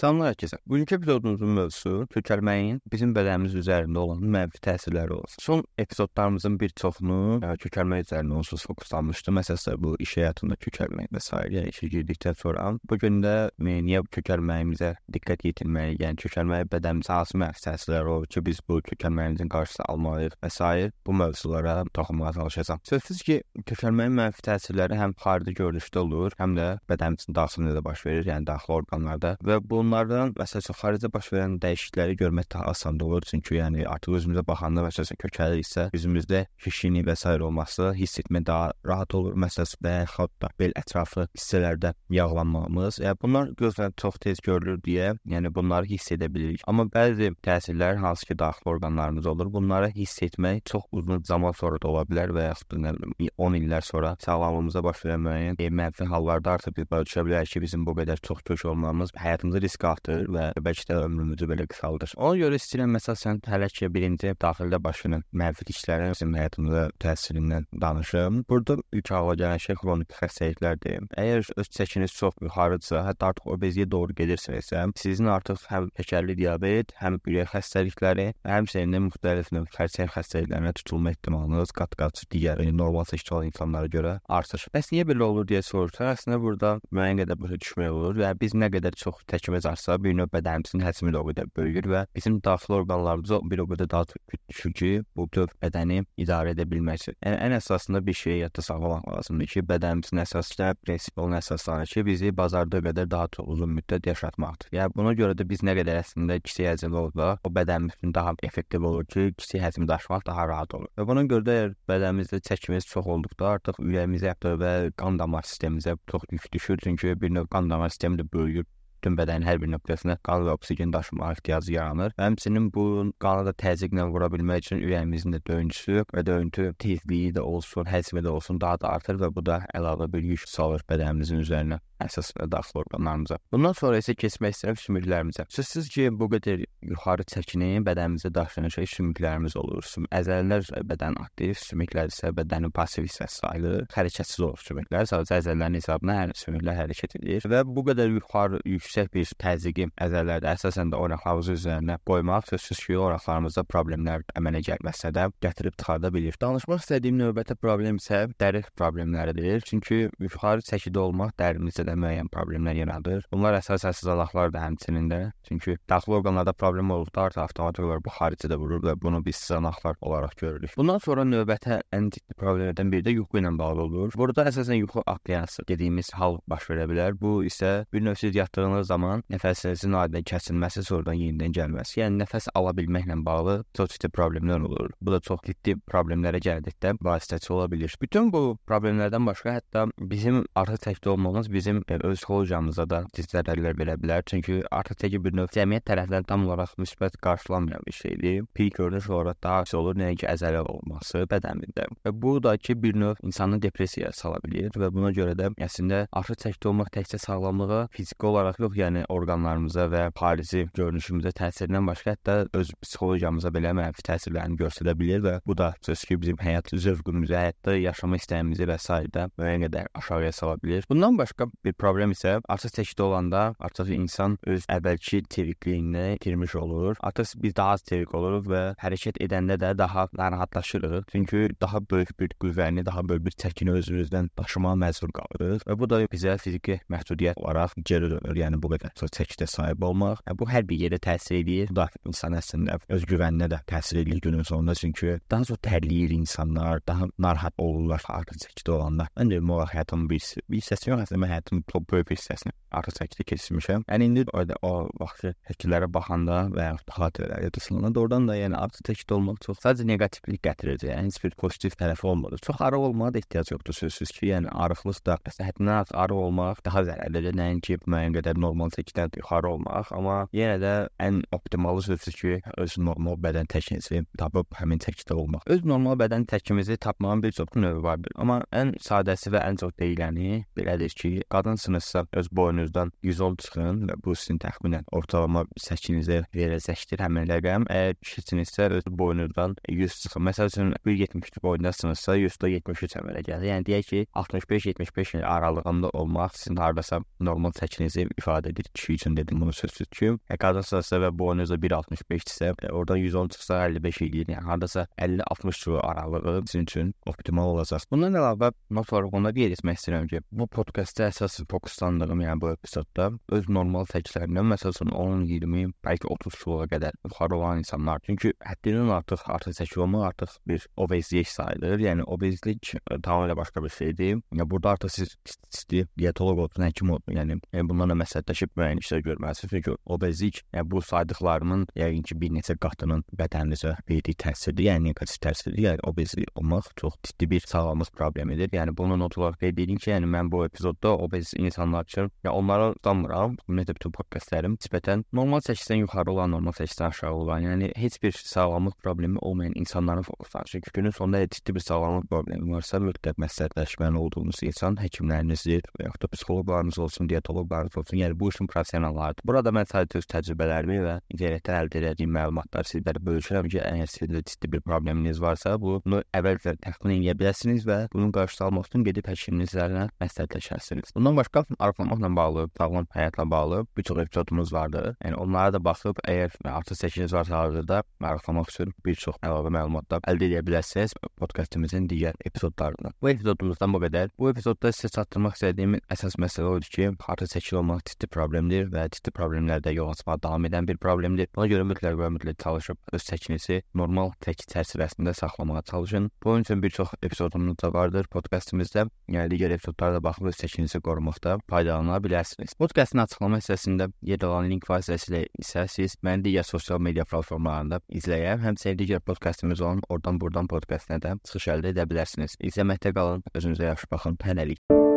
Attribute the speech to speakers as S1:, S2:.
S1: Salamlar hər kəsə. Bugünkü epizodumuzun mövzusu kökəlməyin bizim bədənimiz üzərində olan mənfi təsirləri olsun. Son epizodlarımızın bir çoxunu ə, kökəlmə üzərində onsuz fokuslanmışdı. Məsələn, bu iş həyatında kökəlmək və s. yəni işə girdikdən sonra bu gün də niyə kökəlməyimizə diqqət yetirməliyik? Yəni kökəlməyə bədənimizə hansı mənfi təsirləri olur ki, biz bu kökəlməyimizin qarşısını almalıyıq və s. bu mövzulara toxunmağa çalışacağam. Sözsüz ki, kökəlməyin mənfi təsirləri həm xarici görünüşdə olur, həm də bədənimizin daxilində də baş verir, yəni daxili orqanlarda və bunun bunlardan məsələn xaricdə baş verən dəyişiklikləri görmək daha asan olur, çünki yəni artıq özümüzə baxanda məsələn kökəlirsə, üzümüzdə şişini və s. olması hiss etmək daha rahat olur. Məsələn, və yaxud da bel ətrafı hissələrdə yağlanmamız, yəni bunlar gözlə çox tez görülür deyə, yəni bunları hiss edə bilirik. Amma bəzi təsirlər hansı ki, daxili orqanlarımız olur, bunları hiss etmək çox uzun zaman sonra da ola bilər və yaxud da nə bilim 10 illər sonra sağlamlığımıza baş verən müəyyən e, mənfi hallarda artıq biz başa düşə bilərik ki, bizim bu qədər çox kök olmamız həyatımızı risk artırır və bəlkə də ömrümüzü belə qısaldır. Ona görə istəyirəm məsələn hələ ki birinci daxildə baş verən mənfiliklərin bizim həyatımıza təsirindən danışım. Burada ilk ağla gələn şey xronik xəstəliklərdir. Əgər öz çəkiniz çox yuxarıdırsa, hətta artıq obeziyyə doğru gedirsinizsə, sizin artıq həm şəkərli diabet, həm ürək xəstəlikləri, həmçinin də müxtəlif növ xərçəng xəstəliklərinə tutulma ehtimalınız qat-qat digər normal seçki olan insanlara görə artır. Bəs niyə belə olur deyə soruşsa, əslində burada müəyyən qədər başa düşmək olur və biz nə qədər çox təkimiz artsa, bir növ bədənimizin həcmi də o qədər böyüyür və bizim daxili orqanlarımız bir o qədər daha düşür ki, bu tür bədəni idarə edə bilmək üçün. Yəni ən əsasında bir şey yadda saxlamaq lazımdır ki, bədənimizin əsaslı prinsip olan əsaslanır ki, bizi bazarda qədər daha çox uzun müddət yaşatmaqdır. Yəni buna görə də biz nə qədər əslində kiçik həcmli olsa, o bədənimiz üçün daha effektiv olur ki, kiçik həcmi daşımaq daha rahat olur. Və buna görə də bədənimizdə çəkimiz çox olduqda artıq ürəyimizə və qan damar sistemimizə çox yük düşür, çünki bir növ qan damar sistemi də böyüyür bütün bədənin hər bir nöqtəsinə qan və oksigen daşımağa ehtiyacı yaranır. Həmçinin bu qanı da təzyiqlə vura bilmək üçün ürəyimizin də döyüntüsü və döyüntü tezliyi də olsun, həcmi də olsun daha da artır və bu da əlavə bir yük salır bədənimizin üzərinə əsas daxili orqanlarımıza. Bundan sonra isə keçmək istəyirəm sümüklərimizə. Sözsüz ki, bu qədər yuxarı çəkinin bədənimizə daşıyan şey sümüklərimiz olur. Süm əzəllər bədən aktiv, sümüklər isə bədənin passiv hissəsi sayılır. Hərəkətsiz olur sümüklər. Sadəcə əzəllərin hesabına hər sümüklər hərəkət edir və bu qədər yuxarı yüksək bir təzyiqi əzəllərdə əsasən də oraqlarımız üzərinə qoymaq sözsüz ki, oraqlarımızda problemlər əmələ gəlməsə də gətirib çıxarda bilir. Danışmaq istədiyim növbəti problem isə dəri problemləridir. Çünki yuxarı çəkidə olmaq dərimizdə də müəyyən problemlər yaradır. Bunlar əsasən sızalaqlar da həmçinin də. Çünki daxili orqanlarda problem olduqda artıq avtomatik olaraq bu xaricdə vurur və bunu biz sızalaqlar olaraq görürük. Bundan sonra növbətə ən ciddi problemlərdən biri də yuxu ilə bağlı olur. Burada əsasən yuxu apneası dediyimiz hal baş verə bilər. Bu isə bir növ siz yatdığınız zaman nəfəsinizin adi kəsilməsi, sonradan yenidən gəlməsi. Yəni nəfəs ala bilməklə bağlı çox ciddi problemlər olur. Bu da çox ciddi problemlərə gəldikdə vasitəçi ola bilər. Bütün bu problemlərdən başqa hətta bizim artıq təkdə olmağımız bizim bizim öz psixologiyamıza da zərərlər verə bilər. Çünki artıq tək bir növ cəmiyyət tərəfindən tam olaraq müsbət qarşılanmayan bir şeydir. Pil görünüş olaraq daha çox olur, nəinki əzələ olması bədənində. Və bu da ki, bir növ insanı depressiyaya sala bilər və buna görə də əslində artıq təkdə olmaq təkcə sağlamlığa fiziki olaraq yox, yəni orqanlarımıza və xarici görünüşümüzə təsirindən başqa hətta öz psixologiyamıza belə mənfi təsirlərini göstərə bilər və bu da söz ki, bizim həyat zövqümüzü, həyatda yaşama istəyimizi və s. də müəyyən qədər aşağıya sala bilər. Bundan başqa bir bir problem isə artıq təkdə olanda artıq insan öz əvvəlki tevikliyini itirmiş olur. Artıq biz daha az tevik oluruq və hərəkət edəndə də daha narahatlaşırıq. Çünki daha böyük bir qüvvəni, daha böyük bir çəkini özümüzdən daşımağa məcbur qalırıq və bu da bizə fiziki məhdudiyyət olaraq geri dönür. Yəni bu qədər çox çəkidə sahib olmaq. Yəni, bu hər bir yerə təsir edir. Bu da insan əslində öz güvəninə də təsir edir günün sonunda çünki daha çox tərləyir insanlar, daha narahat olurlar artıq çəkidə olanda. Mən də ümumi həyatımın bir, bir hissəsi yox, əslində həyatımın top böyük bir hissəsini artıq çəkdə keçirmişəm. Yəni indi orada o vaxtı şəkillərə baxanda və ya xatirələr yadısında oradan da yəni artıq təkdə olmaq çox sadəcə neqativlik gətirəcək. Yəni heç bir pozitiv tərəfi olmadı. Çox arıq olmağa da ehtiyac yoxdur sözsüz ki, yəni arıqlıq da həddindən artıq arıq olmaq daha zərərlidir. Nəinki müəyyən qədər normal çəkidən yuxarı olmaq, amma yenə də ən optimalı sözsüz ki, öz normal bədən təkinizi tapıb həmin çəkidə olmaq. Öz normal bədən təkimizi tapmağın bir çox növü vardır. Amma ən sadəsi və ən çox deyiləni belədir ki, qadın qadınsınızsa öz boyunu boyunuzdan 110 çıxın və bu sizin təxminən ortalama səkinizə verəcəkdir həmin rəqəm. Əgər kişisinizsə öz boyunuzdan 100 çıxın. Məsəl üçün 1.73 boyundasınızsa 100-73 əmələ gəlir. Yəni deyək ki, 65-75 aralığında olmaq sizin hardasa normal çəkinizi ifadə edir. Kişi üçün dedim bunu sözsüz ki, qadınsınızsa və boyunuzda 1.65-dirsə, oradan 110 çıxsa 55 eləyir. Yəni hardasa 50-60 kilo aralığı sizin üçün optimal olacaq. Bundan əlavə not olaraq ona qeyd etmək istəyirəm ki, bu podkastda əsas fokuslandığım, yəni bu epizodda öz normal çəkilərimdən məsələn 10, 20, bəlkə 30 kiloya qədər yuxarı olan insanlar. Çünki həddindən artıq artıq çəki olmaq artıq bir obezlik sayılır. Yəni obezlik tamamilə başqa bir şeydir. Yəni burada artıq siz isti dietoloq olsun, həkim olsun, yəni, yəni bunlarla məsləhətləşib müəyyən işlər görməlisiniz. Çünki obezlik, yəni bu saydıqlarımın yəqin ki, bir neçə qatının bədəninizə verdiyi təsirdir. Yəni neqativ təsirdir. Yəni obezlik olmaq çox ciddi bir sağlamlıq problemidir. Yəni bunu not olaraq qeyd edin ki, yəni mən bu epizodda obez insanlar üçün, yəni onlara danmıram. Ümumiyyətlə bütün podkastlarım nisbətən normal çəkisindən yuxarı olan, normal çəkisindən aşağı olan, yəni heç bir sağlamlıq problemi olmayan insanların fokuslanır. Çünki günün sonunda ciddi bir sağlamlıq problemi varsa, mütləq məsləhətləşməli olduğunuz insan həkimlərinizdir və yaxud da psixoloqlarınız olsun, dietoloqlarınız olsun. Yəni bu işin professionallarıdır. Burada mən sadəcə öz təcrübələrimi və internetdən əldə etdiyim məlumatları sizlərlə bölüşürəm ki, əgər sizdə ciddi bir probleminiz varsa, bunu əvvəlcədən təxmin edə bilərsiniz və bunun qarşısını almaq üçün gedib həkimlərinizlə məsləhətləşərsiniz. Bundan başqa arıqlamaqla bağlı, sağlam həyatla bağlı bir çox epizodumuz vardı. Yəni onlara da baxıb əgər artıq çəkiniz varsa hazırda arıqlamaq üçün bir çox əlavə məlumatlar əldə edə bilərsiniz podkastımızın digər epizodlarında. Bu epizodumuzdan bu qədər. Bu epizodda sizə çatdırmaq istədiyim əsas məsələ odur ki, artıq çəkili olmaq ciddi problemdir və ciddi problemlərdə yol açmağa davam edən bir problemdir. Buna görə mütləq və mütləq çalışıb öz çəkinizi normal çəki çərçivəsində saxlamağa çalışın. Bunun üçün bir çox epizodumuz da vardır podkastımızda. Yəni digər epizodlara da baxıb öz çəkinizi qorumaqda faydalana bilərsiniz. Podkastın açıqlama hissəsində yer alan link vasitəsilə isə siz məni digər sosial media platformalarında izləyə, həmçinin digər podkastımız olan oradan buradan podkastına da çıxış əldə edə bilərsiniz. İzləməkdə qalın, özünüzə yaxşı baxın. Hələlik.